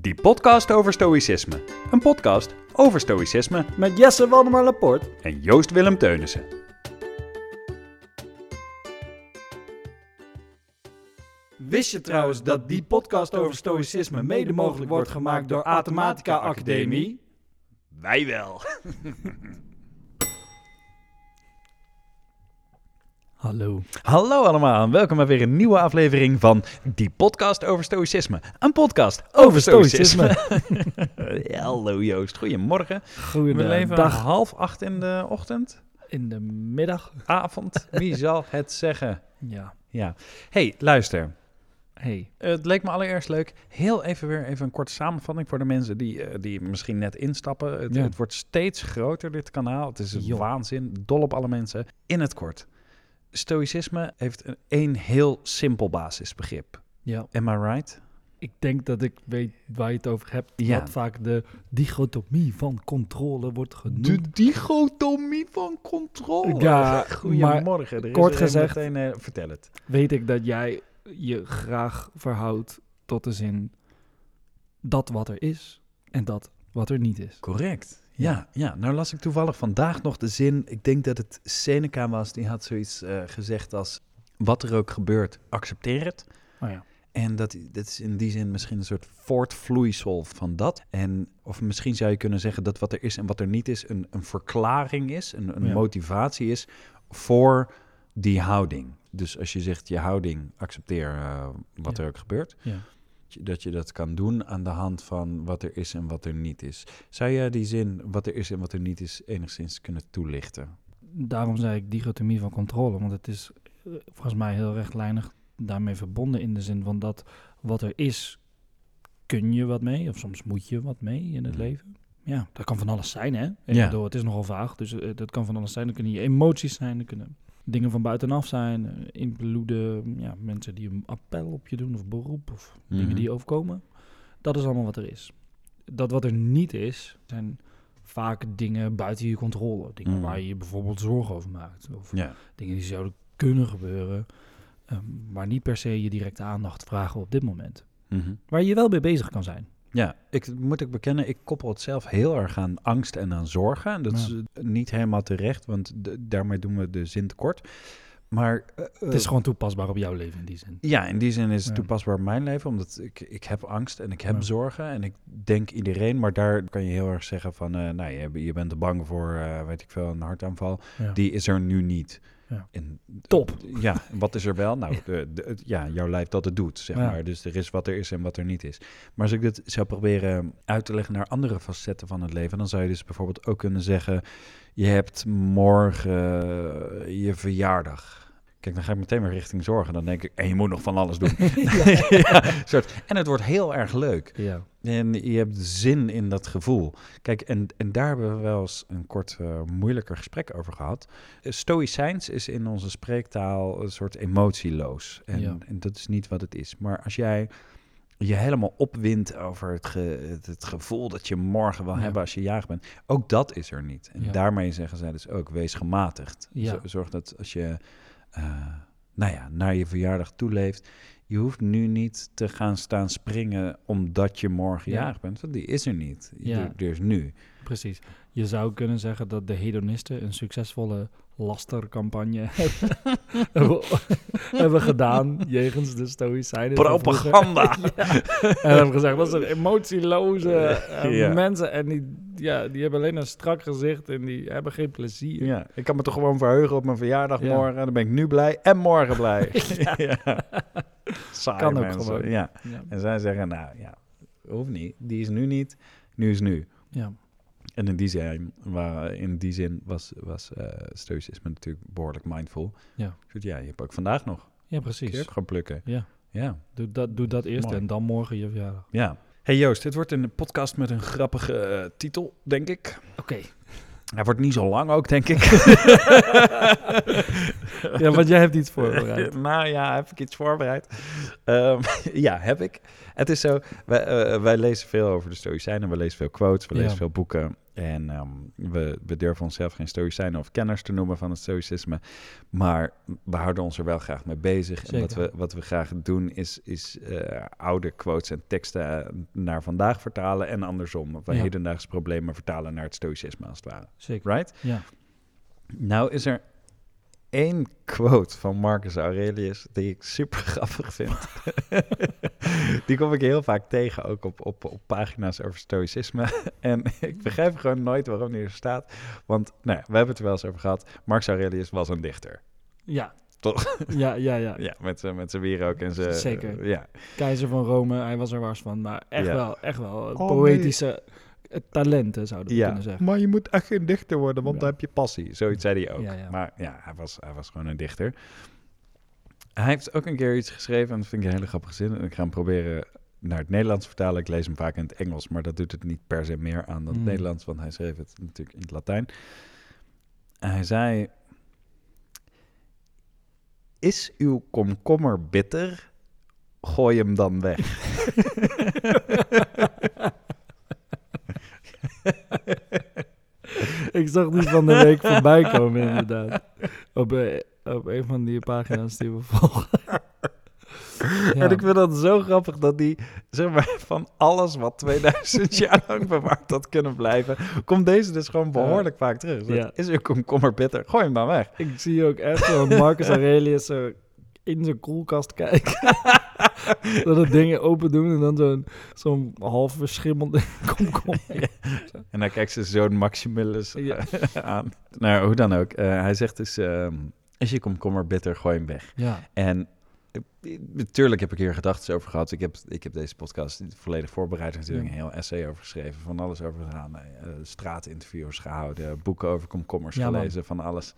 Die podcast over stoïcisme. Een podcast over stoïcisme Met Jesse Waldemar Laporte. en Joost Willem Teunissen. Wist je trouwens dat die podcast over stoïcisme mede mogelijk wordt gemaakt door Athematica Academie? Wij wel. Hallo. Hallo allemaal en welkom bij weer een nieuwe aflevering van Die podcast over stoïcisme. Een podcast over stoïcisme. Hallo Joost, goedemorgen. We leven half acht in de ochtend, in de middag. avond. Wie zal het zeggen? Ja. Ja. Hey, luister. Hey. Het leek me allereerst leuk. Heel even weer even een korte samenvatting voor de mensen die, eh, die misschien net instappen. Het, Ja. het wordt steeds groter, dit kanaal. Het is een waanzin. Dol op alle mensen. In het kort. Stoïcisme heeft een, een heel simpel basisbegrip. Ja. Am I right? Ik denk dat ik weet waar je het over hebt. Ja. Wat vaak de dichotomie van controle wordt genoemd. dichotomie van controle. Ja, Goedemorgen. Kort gezegd- Meteen, eh, vertel het. Weet ik dat jij je graag verhoudt tot de zin dat wat er is en dat wat er niet is. Correct. Ja, ja, nou las ik toevallig vandaag nog de zin. Ik denk dat het Seneca was. Die had zoiets eh, gezegd als: Wat er ook gebeurt, accepteer het. Oh ja. En dat, dat is in die zin misschien een soort voortvloeisel van dat. En, of misschien zou je kunnen zeggen dat wat er is en wat er niet is, een, een verklaring is, een, een Ja. motivatie is voor die houding. Dus als je zegt je houding, accepteer eh, wat Ja. er ook gebeurt. Ja. Dat je dat kan doen aan de hand van wat er is en wat er niet is. Zou je die zin, wat er is en wat er niet is, enigszins kunnen toelichten? Daarom zei ik dichotomie van controle, want het is eh, volgens mij heel rechtlijnig daarmee verbonden in de zin van dat wat er is, kun je wat mee, of soms moet je wat mee in het Mhm. leven. Ja, dat kan van alles zijn, hè? Ik Ja. bedoel, het is nogal vaag, dus eh, dat kan van alles zijn. Dat kunnen je emoties zijn, dat kunnen dingen van buitenaf zijn, eh, invloeden, ja, mensen die een appel op je doen of beroep of dingen Mhm. die je overkomen. Dat is allemaal wat er is. Dat wat er niet is, zijn vaak dingen buiten je controle. Dingen Mhm. waar je je bijvoorbeeld zorgen over maakt. Of Ja. dingen die zouden kunnen gebeuren, ehm, maar niet per se je directe aandacht vragen op dit moment. Mhm. Waar je wel mee bezig kan zijn. Ja, ik moet ik bekennen, ik koppel het zelf heel erg aan angst en aan zorgen. Dat Ja. is eh, niet helemaal terecht, want daarmee doen we de zin tekort. Maar eh, het is gewoon toepasbaar op jouw leven in die zin. ja, in die zin is het Ja. toepasbaar op mijn leven, omdat ik, ik heb angst en ik heb Ja. zorgen en ik denk iedereen, maar daar kan je heel erg zeggen van, eh, nou, je, je bent bang voor, eh, weet ik veel, een hartaanval. Die is er nu niet. Ja. En, Top. Ja, wat is er wel? Nou, de, de, ja, jouw lijf dat het doet, zeg Ja. maar. Dus er is wat er is en wat er niet is. Maar als ik dit zou proberen uit te leggen naar andere facetten van het leven, dan zou je dus bijvoorbeeld ook kunnen zeggen: je hebt morgen eh, je verjaardag. Kijk, dan ga ik meteen weer richting zorgen. Dan denk ik, en je moet nog van alles doen. ja, soort. En het wordt heel erg leuk. Ja. En je hebt zin in dat gevoel. Kijk, en, en daar hebben we wel eens een kort eh, moeilijker gesprek over gehad. Eh, Stoïcijns is in onze spreektaal een soort emotieloos. En, Ja. en dat is niet wat het is. Maar als jij je helemaal opwindt over het, ge- het, gevoel dat je morgen wil Ja. hebben als je jarig bent, ook dat is er niet. En Ja. daarmee zeggen zij dus ook, wees gematigd. Zorg dat als je eh, nou ja, naar je verjaardag toeleeft, je hoeft nu niet te gaan staan springen omdat je morgen Ja. jarig bent, want die is er niet. Ja. Er, er is nu. Precies. Je zou kunnen zeggen dat de hedonisten een succesvolle lastercampagne hebben, hebben gedaan jegens de Stoïcijnen. Propaganda! Ja. En hebben gezegd, dat zijn emotieloze eh, Ja. mensen. En die, ja, die hebben alleen een strak gezicht en die hebben geen plezier. Ja, ik kan me toch gewoon verheugen op mijn verjaardag Ja. morgen. Dan ben ik nu blij en morgen blij. ja. Saai Kan ook gewoon. Ja. Ja. En zij zeggen, nou ja, hoeft niet. Die is nu niet, nu is nu. ja. En in die zin, waar, in die zin was, was eh stoïcisme natuurlijk behoorlijk mindful. Ja. Dus ja, je hebt ook vandaag nog. ja, Kun precies. ook gaan plukken. Ja. Ja, Doe, dat, doe dat eerst Mooi. en dan morgen je verjaardag. ja. Hey Joost, dit wordt een podcast met een grappige eh, titel, denk ik. Oké. Hij wordt niet zo lang ook, denk ik. Ja, want jij hebt iets voorbereid. nou ja, heb ik iets voorbereid? Ehm, ja, heb ik. Het is zo, wij, eh, wij lezen veel over de Stoïcijnen, we lezen veel quotes, we Ja. lezen veel boeken. En ehm, we, we durven onszelf geen stoïcijnen of kenners te noemen van het stoïcisme. Maar we houden ons er wel graag mee bezig. En wat we, wat we graag doen is, is eh, oude quotes en teksten eh, naar vandaag vertalen. En andersom. Of we Ja. hedendaagse problemen vertalen naar het stoïcisme als het ware. Zeker. Right? Ja. Nou is er één quote van Marcus Aurelius die ik super grappig vind. die kom ik heel vaak tegen, ook op, op, op pagina's over stoïcisme. en ik begrijp gewoon nooit waarom die er staat. Want nou ja, we hebben het er wel eens over gehad. Marcus Aurelius was een dichter. Ja. Toch? Ja, ja, ja. Ja, met zijn met zijn wierook en zijn... Zeker. ja. Keizer van Rome, hij was er wars van. Maar echt Ja. wel, echt wel Oh, poëtische talenten, zouden we ja, kunnen zeggen. maar je moet echt geen dichter worden, want Ja. dan heb je passie. Zoiets zei hij ook. Ja, ja. Maar ja, hij was, hij was gewoon een dichter. Hij heeft ook een keer iets geschreven, en dat vind ik een hele grappige zin. En ik ga hem proberen naar het Nederlands vertalen. Ik lees hem vaak in het Engels, maar dat doet het niet per se meer aan dan het Hmm. Nederlands, want hij schreef het natuurlijk in het Latijn. En hij zei: Is uw komkommer bitter? Gooi hem dan weg. Ik zag die van de week voorbij komen, inderdaad. Op, eh, op een van die pagina's die we volgen. Ja. En ik vind dat zo grappig dat die, zeg maar, van alles wat 2000 jaar lang bewaard had kunnen blijven, komt deze dus gewoon behoorlijk vaak terug. Dus Ja. Is uw komkommer bitter? Gooi hem dan weg. Ik zie ook echt zo Marcus Aurelius zo in zijn koelkast kijken. dat het dingen open doen en dan zo'n zo'n half verschimmelde komkommer. En dan kijkt ze zo'n Maximus Ja. eh, aan. Nou, hoe dan ook. eh, hij zegt dus, ehm, is je komkommer bitter? Gooi hem weg. Ja, En natuurlijk heb ik hier gedachten over gehad. Ik heb, ik heb deze podcast volledig voorbereid. natuurlijk een heel essay over geschreven. Van alles over gedaan. eh, straatinterviews gehouden. Boeken over komkommers Ja, man. gelezen. Van alles.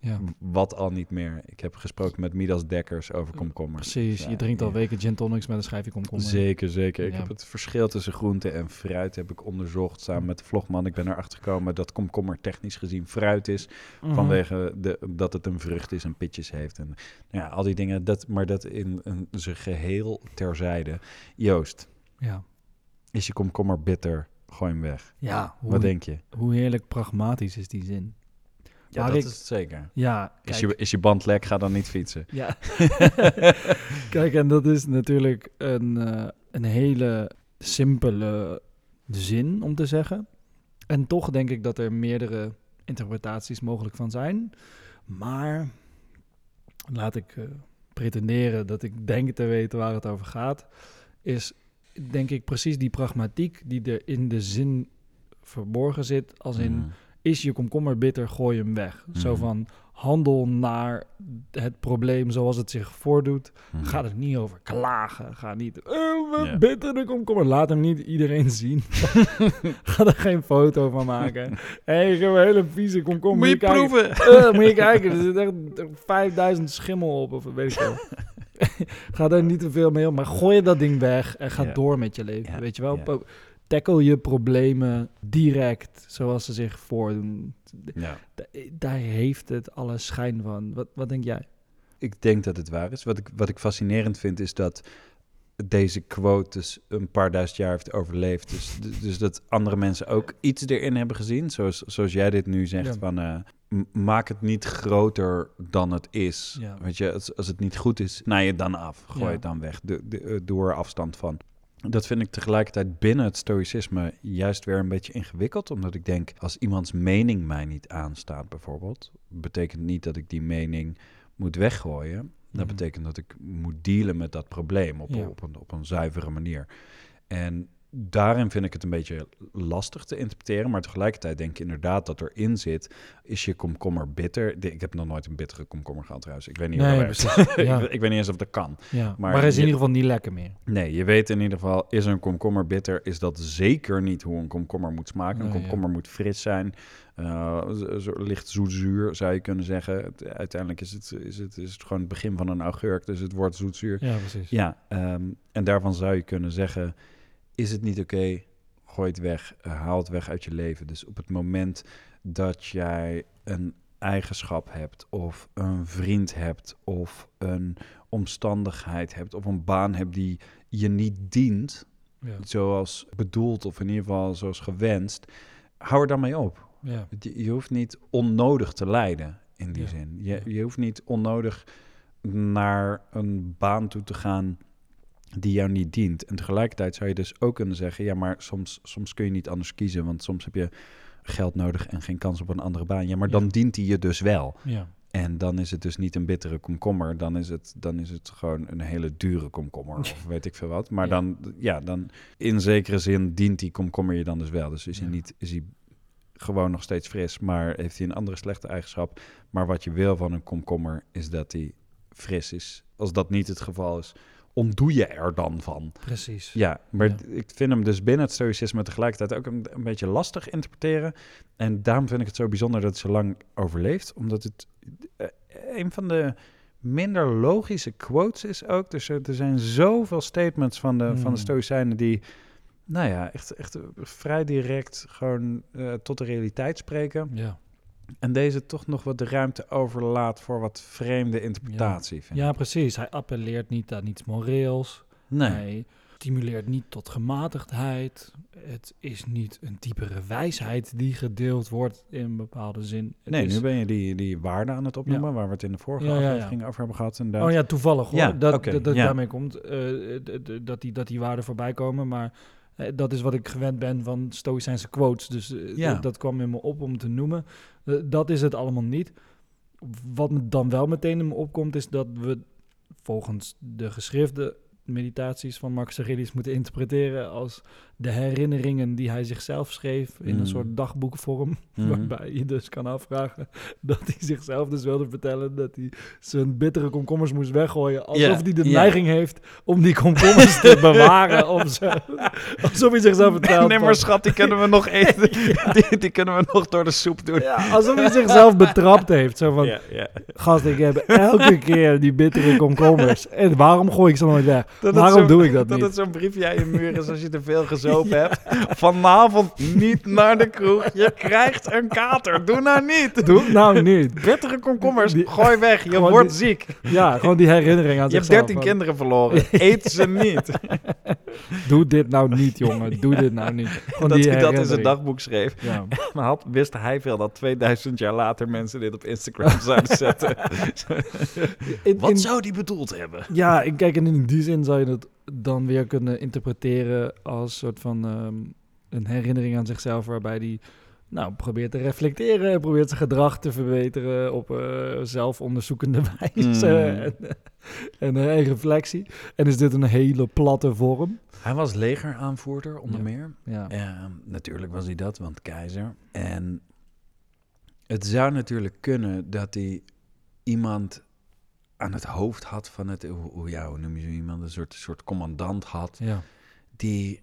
ja. Wat al niet meer. Ik heb gesproken met Midas Dekkers over komkommers. precies. Dus, Je eh, drinkt al ja. weken gin tonics met een schijfje komkommer. Zeker, zeker. Ik heb het verschil tussen groente en fruit heb ik onderzocht samen met de vlogman. Ik ben erachter gekomen dat komkommer technisch gezien fruit is. Mhm. Vanwege de, dat het een vrucht is en pitjes heeft. En nou ja, al die dingen. Dat, maar dat in een, zijn geheel terzijde. Joost, Ja, is je komkommer bitter? Gooi hem weg. ja hoe, Wat denk je? hoe heerlijk pragmatisch is die zin. Ja, Waar dat ik- is het zeker. Ja, Is je, is je band lek, ga dan niet fietsen. Ja. Kijk, en dat is natuurlijk een, eh, een hele simpele zin om te zeggen. En toch denk ik dat er meerdere interpretaties mogelijk van zijn. Maar laat ik eh, pretenderen dat ik denk te weten waar het over gaat. Is denk ik precies die pragmatiek die er in de zin verborgen zit. Als in Mhm. is je komkommer bitter, gooi hem weg. Zo Mhm. van handel naar het probleem zoals het zich voordoet. Mhm. Ga er niet over klagen. Ga niet, eh, wat Ja. bitter de komkommer. Laat hem niet iedereen zien. Ga er geen foto van maken. Hé, hey, ik heb een hele vieze komkommer. Moet je kijken. proeven? Eh, moet je kijken, er zit echt 5000 schimmel op, of weet ik wel. ga daar niet te veel mee om, maar gooi dat ding weg en ga door met je leven. Weet je wel? Tackle je problemen direct, zoals ze zich voordoen. Ja. Da- Daar heeft het alle schijn van. Wat, wat denk jij? Ik denk dat het waar is. Wat ik, wat ik fascinerend vind is dat deze quote dus een paar duizend jaar heeft overleefd. Dus, dus dat andere mensen ook iets erin hebben gezien. Zoals, zoals jij dit nu zegt Ja. van... eh, maak het niet groter dan het is. Ja. Weet je, als, als het niet goed is, snij het dan af. Gooi Ja. het dan weg. De, de, eh, doe er afstand van. Dat vind ik tegelijkertijd binnen het stoïcisme juist weer een beetje ingewikkeld. Omdat ik denk, als iemands mening mij niet aanstaat bijvoorbeeld... betekent niet dat ik die mening moet weggooien. Dat Mhm. betekent dat ik moet dealen met dat probleem op, Ja. op, een, op een zuivere manier. En daarin vind ik het een beetje lastig te interpreteren. Maar tegelijkertijd denk ik inderdaad dat erin zit... is je komkommer bitter? Ik heb nog nooit een bittere komkommer gehad trouwens. Ik weet niet Nee, ik, Ja. ik weet niet eens of dat kan. Ja. Maar Maar, hij is in ieder geval niet lekker meer. Nee, je weet in ieder geval, is een komkommer bitter? Is dat zeker niet hoe een komkommer moet smaken. Een ja. komkommer moet fris zijn. zo licht zoetzuur zou je kunnen zeggen. Uiteindelijk is het, is, het, is het gewoon het begin van een augurk. Dus het wordt zoetzuur. Ja, precies. Ja, ehm, en daarvan zou je kunnen zeggen: is het niet oké? Gooi het weg, eh, haal het weg uit je leven. Dus op het moment dat jij een eigenschap hebt, of een vriend hebt, of een omstandigheid hebt, of een baan hebt die je niet dient, Ja. zoals bedoeld, of in ieder geval zoals gewenst. hou er dan mee op. Ja. Je, je hoeft niet onnodig te lijden in die Ja. zin. Je, je hoeft niet onnodig naar een baan toe te gaan die jou niet dient. En tegelijkertijd zou je dus ook kunnen zeggen... ja, maar soms, soms kun je niet anders kiezen... want soms heb je geld nodig en geen kans op een andere baan. Ja, maar Ja. dan dient die je dus wel. Ja. En dan is het dus niet een bittere komkommer. Dan is het, dan is het gewoon een hele dure komkommer. Of weet ik veel wat. Maar Ja. dan, ja, dan in zekere zin dient die komkommer je dan dus wel. Dus is hij niet, is hij gewoon nog steeds fris, maar heeft hij een andere slechte eigenschap. Maar wat je wil van een komkommer is dat hij fris is. Als dat niet het geval is, ontdoe je er dan van. Precies. Ja, maar Ja. ik vind hem dus binnen het stoïcisme tegelijkertijd ook een, een beetje lastig interpreteren. En daarom vind ik het zo bijzonder dat het zo lang overleeft. Omdat het eh, een van de minder logische quotes is ook. Dus er, er zijn zoveel statements van de, van de Hmm. stoïcijnen die... Nou ja, echt, echt vrij direct gewoon eh, tot de realiteit spreken. Ja. En deze toch nog wat de ruimte overlaat voor wat vreemde interpretatie. vind ja, ik. precies. Hij appelleert niet aan iets moreels. Nee. Hij stimuleert niet tot gematigdheid. Het is niet een diepere wijsheid die gedeeld wordt in een bepaalde zin. Het Nee, is- nu ben je die, die waarde aan het opnoemen, waar we het in de vorige Ja, ja, ja. aflevering over hebben gehad. Inderdaad. Oh ja, toevallig hoor. Ja, dat oké, dat, dat ja. daarmee komt. eh, dat, die, dat die waarden voorbij komen. Maar dat is wat ik gewend ben van Stoïcijnse quotes. Dus eh, Ja. dat, dat kwam in me op om te noemen. Eh, dat is het allemaal niet. Wat me dan wel meteen in me opkomt, is dat we volgens de geschriften meditaties van Max Aurelius moeten interpreteren als de herinneringen die hij zichzelf schreef in Mm. een soort dagboekvorm. Mhm. Waarbij je dus kan afvragen dat hij zichzelf dus wilde vertellen dat hij zijn bittere komkommers moest weggooien. Alsof hij de neiging heeft om die komkommers te bewaren. Om ze, alsof hij zichzelf vertelt. nee, maar schat, die kunnen we nog eten. die, die kunnen we nog door de soep doen. ja, alsof hij zichzelf betrapt heeft. Zo van, gast, ik heb elke keer die bittere komkommers. En waarom gooi ik ze nooit weg? Dat waarom zo- doe ik dat, Dat niet? het zo'n briefje aan je muur is als je te veel gezopen hebt. Vanavond niet naar de kroeg. Je krijgt een kater. Doe nou niet. Doe nou niet. Bittere komkommers, Die- gooi weg. Je wordt die- ziek. Ja, gewoon die herinnering aan Je hebt zichzelf. 13 van, kinderen verloren. Eet ze niet. Doe dit nou niet, jongen. Doe dit nou niet. Gewoon dat hij dat in zijn dagboek schreef. Ja. Maar had, wist hij veel dat 2000 jaar later mensen dit op Instagram zouden zetten. In- Wat in- zou die bedoeld hebben? Ja, ik kijk, en in die zin zou je het dan weer kunnen interpreteren als soort van ehm, een herinnering aan zichzelf, waarbij die nou, probeert te reflecteren, en probeert zijn gedrag te verbeteren op eh, zelfonderzoekende wijze Mm. en, en en reflectie. En is dit een hele platte vorm? Hij was legeraanvoerder, onder Ja. meer. Ja. Ja, natuurlijk was hij dat, want keizer. En het zou natuurlijk kunnen dat hij iemand aan het hoofd had van het, hoe, ja, hoe noem je zo iemand, een soort, soort commandant had, Ja. die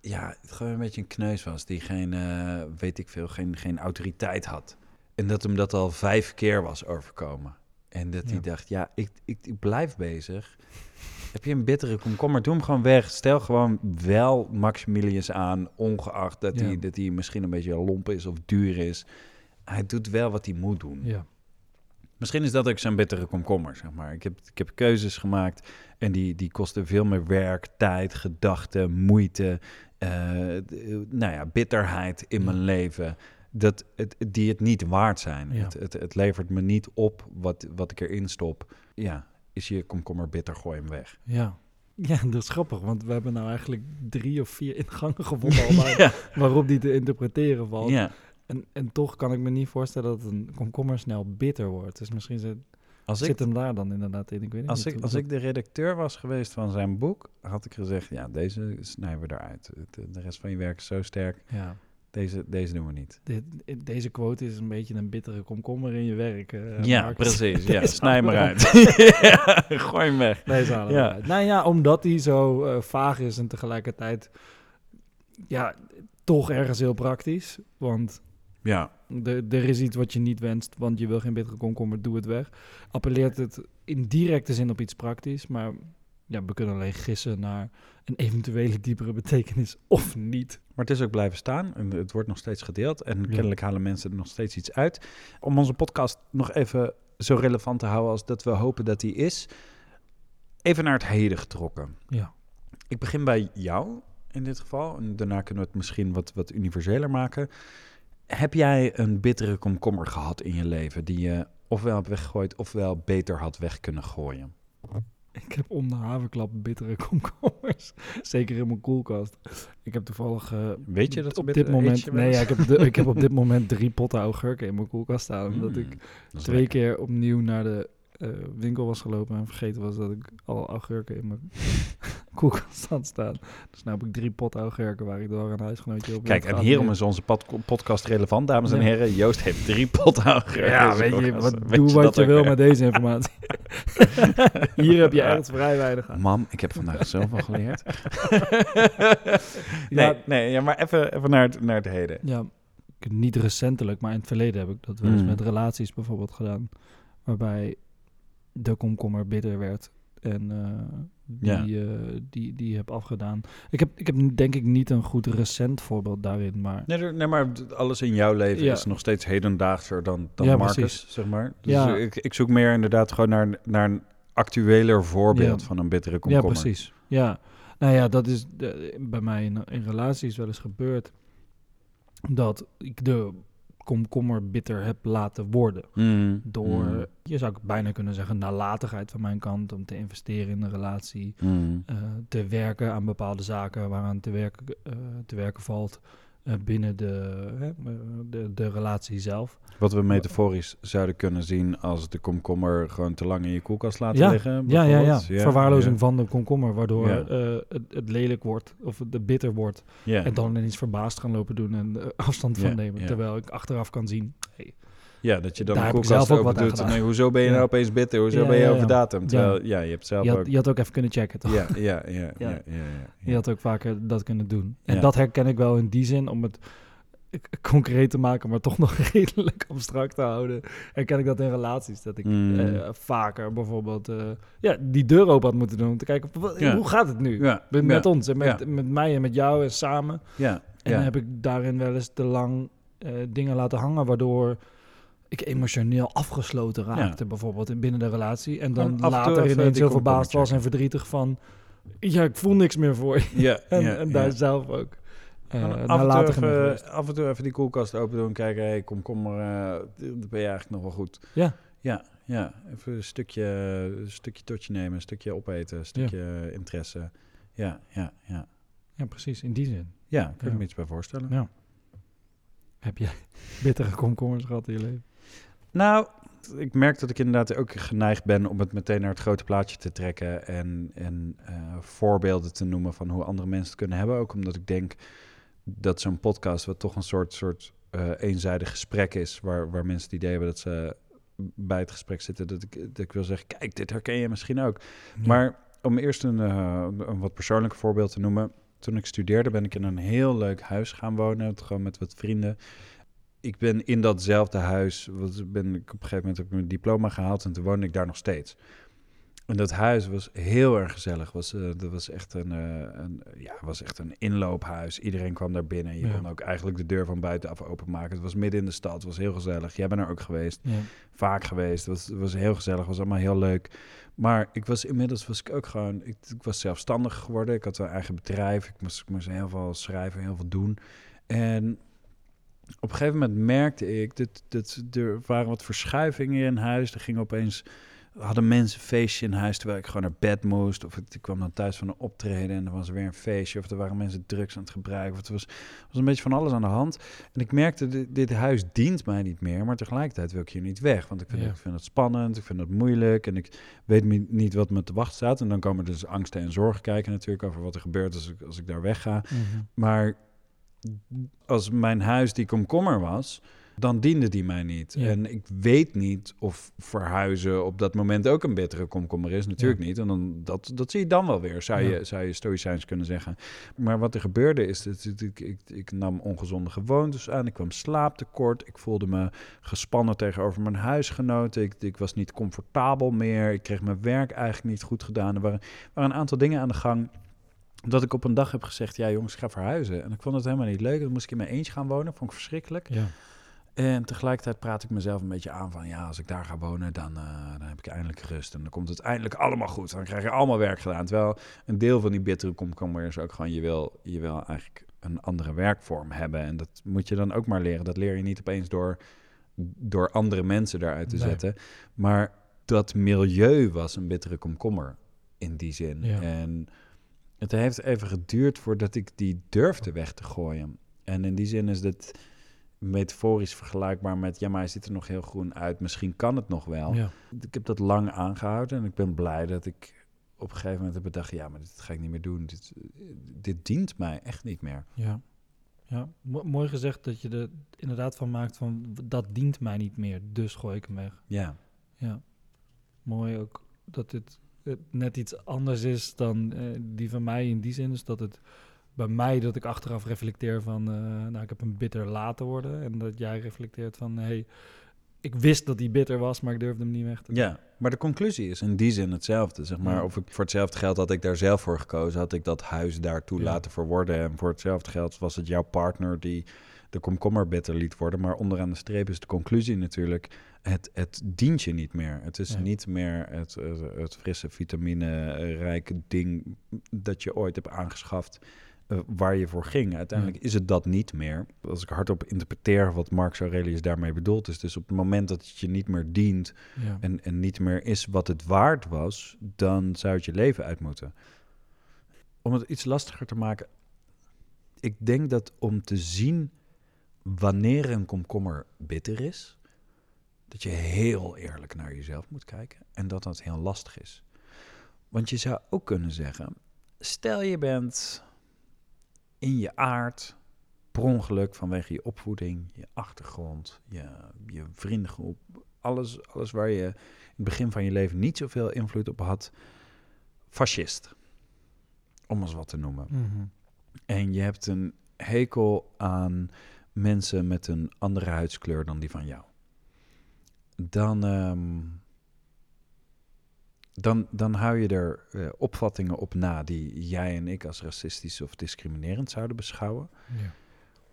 ja, gewoon een beetje een kneus was, die geen, eh, weet ik veel, geen, geen autoriteit had. En dat hem dat al vijf keer was overkomen. En dat hij dacht, ja, ik, ik, ik blijf bezig. Heb je een bittere komkommer, doe hem gewoon weg. Stel gewoon wel Maximilius aan, ongeacht dat, Ja. hij, dat hij misschien een beetje lomp is of duur is. Hij doet wel wat hij moet doen. Ja. Misschien is dat ook zo'n bittere komkommer, zeg maar. Ik heb, ik heb keuzes gemaakt en die, die kosten veel meer werk, tijd, gedachten, moeite, eh, d- nou ja, bitterheid in mijn leven. Dat het, die het niet waard zijn. Ja. Het, het, het levert me niet op wat, wat ik erin stop. Ja, is je komkommer bitter, gooi hem weg. Ja. Ja, dat is grappig, want we hebben nou eigenlijk drie of vier ingangen gevonden al waar- ja. waarop die te interpreteren valt. ja. En, en toch kan ik me niet voorstellen dat een komkommer snel bitter wordt. Dus misschien zit, Als, ik, hem daar dan inderdaad in. Ik weet als, niet. ik, als ik de redacteur was geweest van zijn boek, had ik gezegd, ja, deze snijden we eruit. Het- De rest van je werk is zo sterk. Ja, Deze, deze doen we niet. deze quote is een beetje een bittere komkommer in je werk. eh, ja, Mark. precies. Ja, snij maar uit. ja, gooi hem weg. Deze halen Ja. Nou ja, omdat hij zo eh, vaag is en tegelijkertijd... Ja, toch ergens heel praktisch. Want Ja, er, er is iets wat je niet wenst, want je wil geen bittere komkommer, doe het weg. Appelleert het in directe zin op iets praktisch, maar ja, we kunnen alleen gissen naar een eventuele diepere betekenis of niet. maar het is ook blijven staan. En het wordt nog steeds gedeeld. En Ja. kennelijk halen mensen er nog steeds iets uit. Om onze podcast nog even zo relevant te houden als dat we hopen dat die is. Even naar het heden getrokken. Ja. Ik begin bij jou. in dit geval. En daarna kunnen we het misschien wat, wat universeler maken. Heb jij een bittere komkommer gehad in je leven die je ofwel hebt weggegooid ofwel beter had weg kunnen gooien? Ik heb om de haverklap bittere komkommers. Zeker in mijn koelkast. Ik heb toevallig... eh, Weet je dat op dit moment... Nee, ja, ik, heb de- ik heb op dit moment drie potten augurken in mijn koelkast staan. Omdat ik Mm, dat is twee lekker. keer opnieuw naar de eh, winkel was gelopen en vergeten was dat ik al augurken in mijn koelkast had staan. Dus nu heb ik drie potten augurken waar ik door een huisgenootje op Kijk, en hierom is onze pod- podcast relevant, dames en Ja. heren. Joost heeft drie potten augurken Ja, weet je, wat, Weet doe wat dat je wil met deze informatie. Hier heb je echt vrij weinig aan. Mam, ik heb vandaag zoveel geleerd. Ja. nee, nee ja, maar even, even naar, het, naar het heden. Ja, ik- niet recentelijk, maar in het verleden heb ik dat wel eens Mm. met relaties bijvoorbeeld gedaan. Waarbij de komkommer bitter werd en eh, die, eh, die, die heb afgedaan. Ik heb, ik heb denk ik niet een goed recent voorbeeld daarin, maar Nee, nee, maar alles in jouw leven Ja. is nog steeds hedendaagser dan, dan Ja, Marcus, precies. zeg maar. Dus Ja. ik, ik zoek meer inderdaad gewoon naar, naar een actueler voorbeeld Ja. van een bittere ja, komkommer. precies. Ja, nou ja, dat is bij mij in, in relaties wel eens gebeurd dat ik de komkommer bitter heb laten worden. Mm, Door, mm, je zou bijna kunnen zeggen, nalatigheid van mijn kant om te investeren in een relatie. mm. eh, te werken aan bepaalde zaken waaraan te werken, eh, te werken valt eh, binnen de, de, de relatie zelf. Wat we metaforisch zouden kunnen zien als de komkommer gewoon te lang in je koelkast laten Ja, liggen. Ja, ja, ja. bijvoorbeeld. Verwaarlozing ja. van de komkommer, waardoor Ja. het, het lelijk wordt of het bitter wordt. Ja. En dan ineens verbaasd gaan lopen doen en afstand van Ja, nemen. ja. Terwijl ik achteraf kan zien, hey, ja, dat je dan Daar de heb ik koelkast zelf ook wat doet. Nee, hoezo ben je nou opeens bitter? Hoezo ben je over datum? Terwijl, ja, je hebt zelf je, ook... had, je had ook even kunnen checken, toch? Ja, ja, ja, ja. Je had ook vaker dat kunnen doen. En dat herken ik wel in die zin, om het concreet te maken, maar toch nog redelijk abstract te houden. Herken ik dat in relaties. Dat ik Mm. eh, vaker bijvoorbeeld eh, ja, die deur open had moeten doen. Om te kijken, wat- Ja. hoe gaat het nu? Ja, Met, ja, met ons en met, met mij en met jou en samen. ja, En heb ik daarin wel eens te lang eh, dingen laten hangen, waardoor ik emotioneel afgesloten raakte, bijvoorbeeld in binnen de relatie. En dan En toe later even ineens heel verbaasd was en verdrietig van... Ja, ik voel niks meer voor je. Ja, En, ja, en daar ja. zelf ook. naar af, en toe even, af en toe even die koelkast open doen en kijken, hey, kom, kom maar, eh, dat ben je eigenlijk nog wel goed. Ja. Ja, ja. Even een stukje, een stukje totje nemen, een stukje opeten, een stukje interesse. Ja, ja, ja. Ja, precies, in die zin. Ja, kun je me iets bij voorstellen. Ja. Heb jij bittere komkommers gehad in je leven? Nou, ik merk dat ik inderdaad ook geneigd ben om het meteen naar het grote plaatje te trekken en, en eh, voorbeelden te noemen van hoe andere mensen het kunnen hebben. Ook omdat ik denk dat zo'n podcast wat toch een soort, soort eh, eenzijdig gesprek is, waar, waar mensen het idee hebben dat ze bij het gesprek zitten, dat ik, dat ik wil zeggen, kijk, dit herken je misschien ook. Maar om eerst een, eh, een wat persoonlijk voorbeeld te noemen. Toen ik studeerde ben ik in een heel leuk huis gaan wonen, gewoon met wat vrienden. Ik ben in datzelfde huis, wat ben ik op een gegeven moment heb ik mijn diploma gehaald en toen woonde ik daar nog steeds. En dat huis was heel erg gezellig. Was, eh, dat was echt een, eh, een, ja, was echt een inloophuis. Iedereen kwam daar binnen. Je Ja. kon ook eigenlijk de deur van buitenaf openmaken. Het was midden in de stad. Het was heel gezellig. Jij bent er ook geweest Ja. vaak geweest. Het was, het was heel gezellig, het was allemaal heel leuk. Maar ik was inmiddels was ik ook gewoon, ik, ik was zelfstandig geworden. Ik had een eigen bedrijf. Ik moest, ik moest heel veel schrijven, heel veel doen. En op een gegeven moment merkte ik dat, dat er waren wat verschuivingen in huis. Er ging opeens hadden mensen een feestje in huis terwijl ik gewoon naar bed moest. Of ik, kwam dan thuis van een optreden en er was er weer een feestje. Of er waren mensen drugs aan het gebruiken. Of het was, was een beetje van alles aan de hand. En ik merkte, dit, dit huis dient mij niet meer. Maar tegelijkertijd wil ik hier niet weg. Want ik vind, Ja. ik vind het spannend, ik vind het moeilijk. En ik weet niet wat me te wachten staat. En dan komen dus angsten en zorgen kijken natuurlijk over wat er gebeurt als ik, als ik daar wegga. Mhm. Maar als mijn huis die komkommer was, dan diende die mij niet. Ja. En ik weet niet of verhuizen op dat moment ook een bittere komkommer is. Natuurlijk Ja. niet. En dan, dat, dat zie je dan wel weer, zou, Ja. je, zou je stoïcijns kunnen zeggen. Maar wat er gebeurde is, dat ik, ik, ik, ik nam ongezonde gewoontes aan. Ik kwam slaaptekort. Ik voelde me gespannen tegenover mijn huisgenoten. Ik, ik was niet comfortabel meer. Ik kreeg mijn werk eigenlijk niet goed gedaan. Er waren, waren een aantal dingen aan de gang dat ik op een dag heb gezegd, ja jongens, ik ga verhuizen. En ik vond het helemaal niet leuk. Dan moest ik in mijn eentje gaan wonen, vond ik verschrikkelijk. Ja. En tegelijkertijd praat ik mezelf een beetje aan van ja, als ik daar ga wonen, dan, uh, dan heb ik eindelijk rust. En dan komt het eindelijk allemaal goed. Dan krijg je allemaal werk gedaan. Terwijl een deel van die bittere komkommer is ook gewoon, je wil, je wil eigenlijk een andere werkvorm hebben. En dat moet je dan ook maar leren. Dat leer je niet opeens door, door andere mensen daaruit te zetten. Maar dat milieu was een bittere komkommer in die zin. En het heeft even geduurd voordat ik die durfde weg te gooien. En in die zin is het metaforisch vergelijkbaar met... ja, maar hij ziet er nog heel groen uit, misschien kan het nog wel. Ja. Ik heb dat lang aangehouden en ik ben blij dat ik op een gegeven moment heb bedacht... ja, maar dit ga ik niet meer doen. Dit, dit dient mij echt niet meer. Ja, ja. mooi gezegd dat je er inderdaad van maakt van... dat dient mij niet meer, dus gooi ik hem weg. Ja. Ja, mooi ook dat dit net iets anders is dan uh, die van mij in die zin. Dus dat het bij mij dat ik achteraf reflecteer van, uh, nou, ik heb een bitter laten worden. En dat jij reflecteert van, hey, ik wist dat die bitter was, maar ik durfde hem niet weg te doen. Ja, maar de conclusie is in die zin hetzelfde. Zeg maar, of ik voor hetzelfde geld had ik daar zelf voor gekozen, had ik dat huis daartoe laten verworden. En voor hetzelfde geld was het jouw partner die de komkommer bitter liet worden. Maar onderaan de streep is de conclusie natuurlijk, het, het dient je niet meer. Het is niet meer het, het, het frisse vitamine-rijke ding dat je ooit hebt aangeschaft. Eh, waar je voor ging. Uiteindelijk is het dat niet meer. Als ik hardop interpreteer wat Marx Aurelius daarmee bedoelt, is dus op het moment dat het je niet meer dient en, en niet meer is wat het waard was, dan zou het je leven uit moeten. Om het iets lastiger te maken, ik denk dat om te zien wanneer een komkommer bitter is, dat je heel eerlijk naar jezelf moet kijken en dat dat heel lastig is. Want je zou ook kunnen zeggen, stel je bent in je aard, per ongeluk vanwege je opvoeding, je achtergrond, je, je vriendengroep, alles, alles waar je in het begin van je leven niet zoveel invloed op had, fascist. Om eens wat te noemen. Mhm. En je hebt een hekel aan mensen met een andere huidskleur dan die van jou. Dan, ehm, dan, dan hou je er uh, opvattingen op na die jij en ik als racistisch of discriminerend zouden beschouwen. Ja.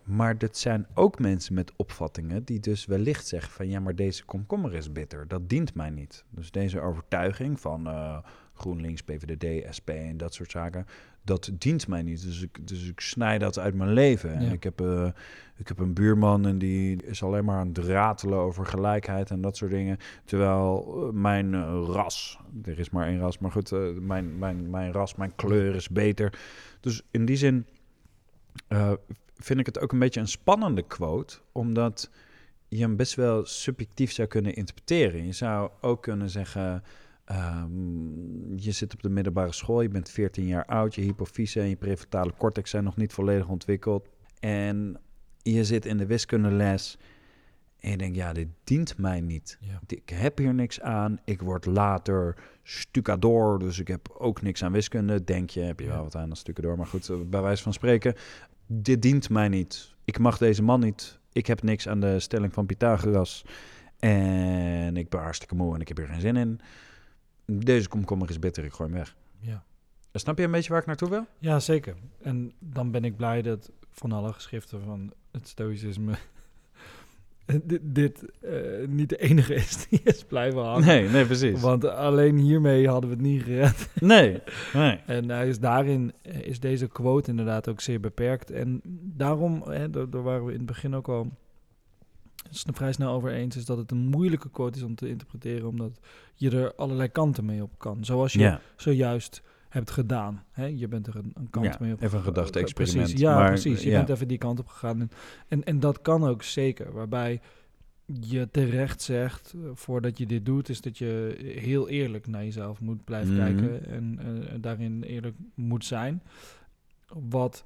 Maar dat zijn ook mensen met opvattingen die dus wellicht zeggen van ja, maar deze komkommer is bitter. Dat dient mij niet. Dus deze overtuiging van uh, GroenLinks, PVDD, SP en dat soort zaken, dat dient mij niet. Dus ik, dus ik snij dat uit mijn leven. En ik, heb, uh, ik heb een buurman en die is alleen maar aan het ratelen over gelijkheid en dat soort dingen. Terwijl uh, mijn uh, ras, er is maar één ras, maar goed, mijn, mijn, mijn ras, mijn kleur is beter. Dus in die zin vind ik het ook een beetje een spannende quote, omdat je hem best wel subjectief zou kunnen interpreteren. Je zou ook kunnen zeggen. Um, je zit op de middelbare school, je bent 14 jaar oud, je hypofyse en je prefrontale cortex zijn nog niet volledig ontwikkeld. En je zit in de wiskundeles en je denkt, ja, dit dient mij niet. Ik heb hier niks aan. Ik word later stucador, dus ik heb ook niks aan wiskunde. Denk je, heb je wel wat aan als stucador, maar goed, eh, bij wijze van spreken. Dit dient mij niet. Ik mag deze man niet. Ik heb niks aan de stelling van Pythagoras. En ik ben hartstikke moe en ik heb hier geen zin in deze komkommer is bitter, ik gooi hem weg. Ja. Snap je een beetje waar ik naartoe wil? Ja, zeker. En dan ben ik blij dat van alle geschriften van het stoïcisme dit, dit uh, niet de enige is die is blijven hangen. Nee, nee, precies. Want alleen hiermee hadden we het niet gered. Nee, nee. en is daarin eh, is deze quote inderdaad ook zeer beperkt. En daarom, hè, daar, daar waren we in het begin ook al vrij snel over eens, is dat het een moeilijke quote is om te interpreteren, omdat je er allerlei kanten mee op kan. Zoals je zojuist hebt gedaan. Hè? Je bent er een, een kant mee op. Even een gedachte-experiment. Precies, ja, maar, precies. Je bent even die kant op gegaan. En, en, en, dat kan ook zeker. Waarbij je terecht zegt, eh, voordat je dit doet, is dat je heel eerlijk naar jezelf moet blijven mhm. kijken en uh, daarin eerlijk moet zijn. Wat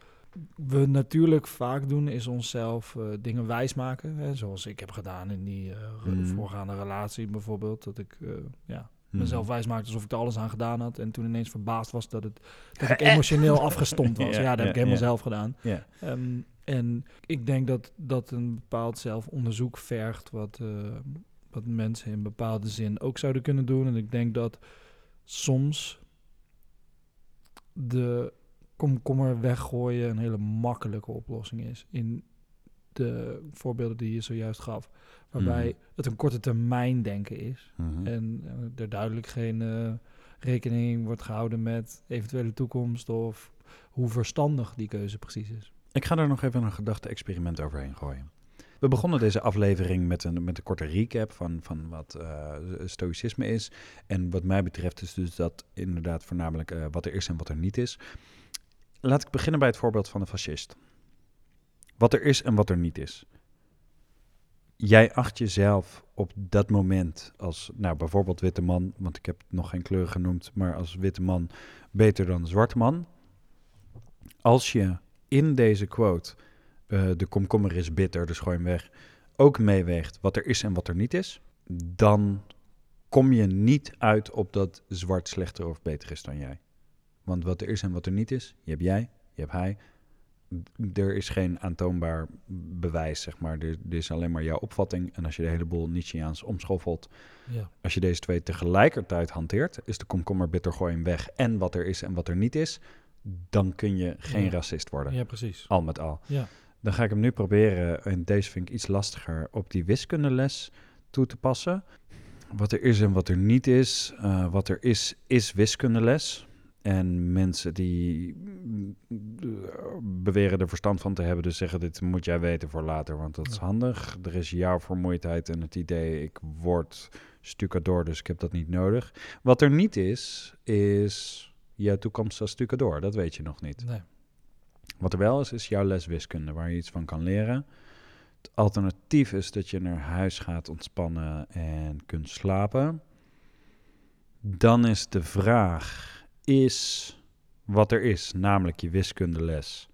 we natuurlijk vaak doen, is onszelf uh, dingen wijsmaken. Hè, zoals ik heb gedaan in die uh, voorgaande relatie bijvoorbeeld. Dat ik uh, ja, mm. mezelf wijsmaakte alsof ik er alles aan gedaan had. En toen ineens verbaasd was dat, het, dat ik emotioneel afgestomd was. ja, dat heb ik helemaal zelf gedaan. Um, en ik denk dat dat een bepaald zelfonderzoek vergt... wat, wat mensen in bepaalde zin ook zouden kunnen doen. En ik denk dat soms de komkommer weggooien een hele makkelijke oplossing is. In de voorbeelden die je zojuist gaf. Waarbij Mhm. het een korte termijn denken is. Mhm. En eh, er duidelijk geen eh, rekening wordt gehouden met eventuele toekomst of hoe verstandig die keuze precies is. Ik ga er nog even een gedachte-experiment overheen gooien. We begonnen deze aflevering met een, met een korte recap van, van wat eh, stoïcisme is. En wat mij betreft is dus dat inderdaad voornamelijk wat er is en wat er niet is. Laat ik beginnen bij het voorbeeld van de fascist. Wat er is en wat er niet is. Jij acht jezelf op dat moment als, nou bijvoorbeeld witte man, want ik heb nog geen kleur genoemd, maar als witte man beter dan zwarte man. Als je in deze quote, eh, de komkommer is bitter, dus gooi hem weg, ook meeweegt wat er is en wat er niet is, dan kom je niet uit op dat zwart slechter of beter is dan jij. Want wat er is en wat er niet is, je hebt jij, je hebt hij. Er is geen aantoonbaar bewijs, zeg maar. Er, er is alleen maar jouw opvatting. En als je de hele boel Nietzscheaans omschoffelt, Ja. als je deze twee tegelijkertijd hanteert, is de komkommer bitter, gooi hem weg en wat er is en wat er niet is, dan kun je geen Ja. racist worden. ja, precies. Al met al. Ja. Dan ga ik hem nu proberen, en deze vind ik iets lastiger, op die wiskundeles toe te passen. Wat er is en wat er niet is. Eh, wat er is, is wiskundeles. En mensen die mm, beweren er verstand van te hebben, dus zeggen dit moet jij weten voor later, want dat is handig. Er is jouw vermoeidheid en het idee, ik word stucador, dus ik heb dat niet nodig. Wat er niet is, is jouw toekomst als stucador, dat weet je nog niet. Nee. Wat er wel is, is jouw les wiskunde, waar je iets van kan leren. Het alternatief is dat je naar huis gaat ontspannen en kunt slapen. Dan is de vraag, is wat er is, namelijk je wiskundeles,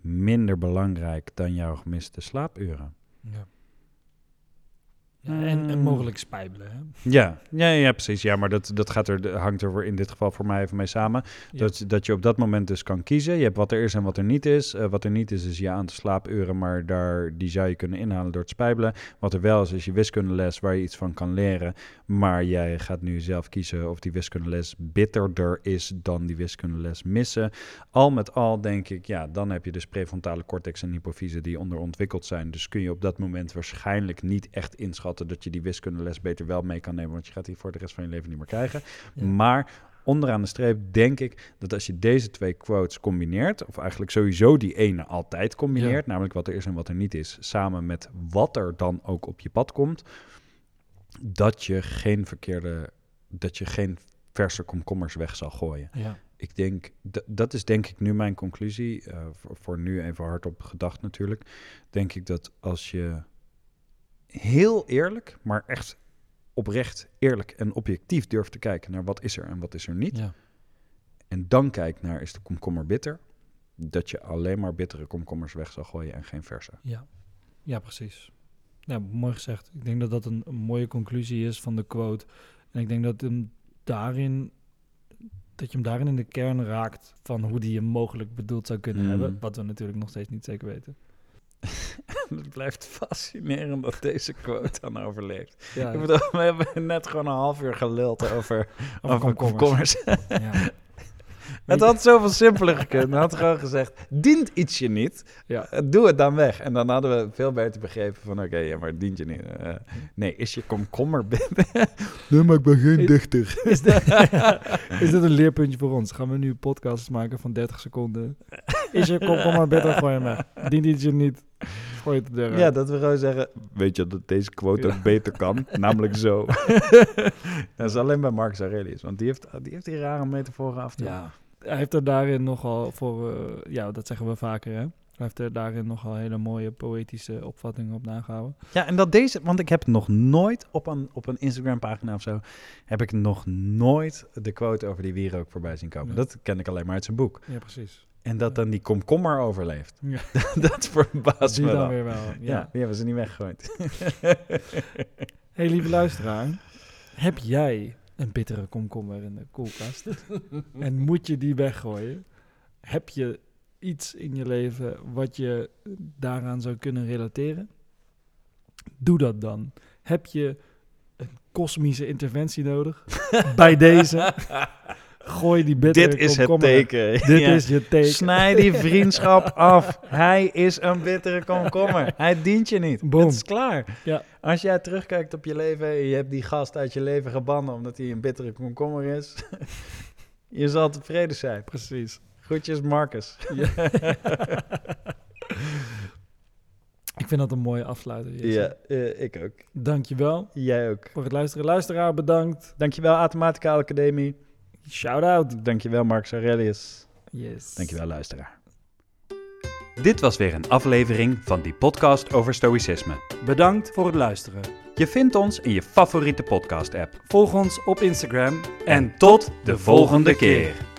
minder belangrijk dan jouw gemiste slaapuren? Ja. En, en Mm. mogelijk spijbelen. Hè? Ja, ja, ja precies. Ja, maar dat, dat gaat er, hangt er voor in dit geval voor mij even mee samen. Ja. Dat, dat je op dat moment dus kan kiezen. Je hebt wat er is en wat er niet is. Eh, wat er niet is, is je aantal slaapuren, maar daar, die zou je kunnen inhalen door het spijbelen. Wat er wel is, is je wiskundeles waar je iets van kan leren. Maar jij gaat nu zelf kiezen of die wiskundeles bitterder is dan die wiskundeles missen. Al met al denk ik, ja, dan heb je dus prefrontale cortex en hypofyse die onderontwikkeld zijn. Dus kun je op dat moment waarschijnlijk niet echt inschatten dat je die wiskundeles beter wel mee kan nemen. Want je gaat die voor de rest van je leven niet meer krijgen. Ja. Maar onderaan de streep denk ik dat als je deze twee quotes combineert, of eigenlijk sowieso die ene altijd combineert, namelijk wat er is en wat er niet is, samen met wat er dan ook op je pad komt, dat je geen verkeerde, dat je geen verse komkommers weg zal gooien. Ja. Ik denk, dat is denk ik nu mijn conclusie, eh, voor, voor nu even hardop gedacht natuurlijk, denk ik dat als je heel eerlijk, maar echt oprecht, eerlijk en objectief durft te kijken naar wat is er en wat is er niet, Ja. en dan kijkt naar is de komkommer bitter, dat je alleen maar bittere komkommers weg zal gooien en geen verse. Ja. ja, precies. Ja, mooi gezegd. Ik denk dat dat een, een mooie conclusie is van de quote. En ik denk dat, hem daarin, dat je hem daarin in de kern raakt van hoe die je mogelijk bedoeld zou kunnen Mm. hebben. Wat we natuurlijk nog steeds niet zeker weten. Het blijft fascinerend dat deze quote dan overleeft. Ja, Ik bedoel, we hebben net gewoon een half uur geluld over, over, komkommers. Het had zoveel simpeler gekund. Hij had gewoon gezegd, dient iets je niet, Ja. eh, doe het dan weg. En dan hadden we veel beter begrepen van, oké, ja, maar dient je niet. Eh, nee, is je komkommer bitter? nee, maar ik ben geen dichter. Is, dit, is dit een leerpuntje voor ons? Gaan we nu podcasts maken van 30 seconden? Is je maar beter gooi je me. Dient iets je niet? Gooi het de deur. Ja, dat we gewoon zeggen, weet je dat deze quote Ja. ook beter kan? Namelijk zo. dat is alleen bij Marcus Aurelius, want die heeft die, heeft die rare metaforen af te Ja, hij heeft er daarin nogal voor, eh, ja, dat zeggen we vaker, hè? Hij heeft er daarin nogal hele mooie poëtische opvattingen op nagehouden. Ja, en dat deze, want ik heb nog nooit op een, op een Instagram-pagina of zo, heb ik nog nooit de quote over die wierook voorbij zien komen. Ja. Dat ken ik alleen maar uit zijn boek. Ja, precies. En dat dan die komkommer overleeft. Ja. dat verbaast Die me dan dan. weer wel. Ja, Ja. die hebben ze niet weggegooid. hey, lieve luisteraar. Heb jij een bittere komkommer in de koelkast? en moet je die weggooien? Heb je iets in je leven wat je daaraan zou kunnen relateren? Doe dat dan. Heb je een kosmische interventie nodig? Bij deze. Gooi die bittere Dit is het teken. Dit Ja. is je teken. Snij die vriendschap af. Hij is een bittere komkommer. Hij dient je niet. Boom. Het is klaar. Ja. Als jij terugkijkt op je leven en je hebt die gast uit je leven gebannen omdat hij een bittere komkommer is, je zal tevreden zijn. Precies. Groetjes, Marcus. Ik vind dat een mooie afsluiter. Jesse. Ja, eh, ik ook. Dankjewel Jij ook. voor het luisteren. Luisteraar, bedankt. Dankjewel, Automatica Academie. Shout-out. Dankjewel, Marcus Aurelius. Yes. Dankjewel, luisteraar. Dit was weer een aflevering van die podcast over stoïcisme. Bedankt voor het luisteren. Je vindt ons in je favoriete podcast-app. Volg ons op Instagram En tot de volgende keer.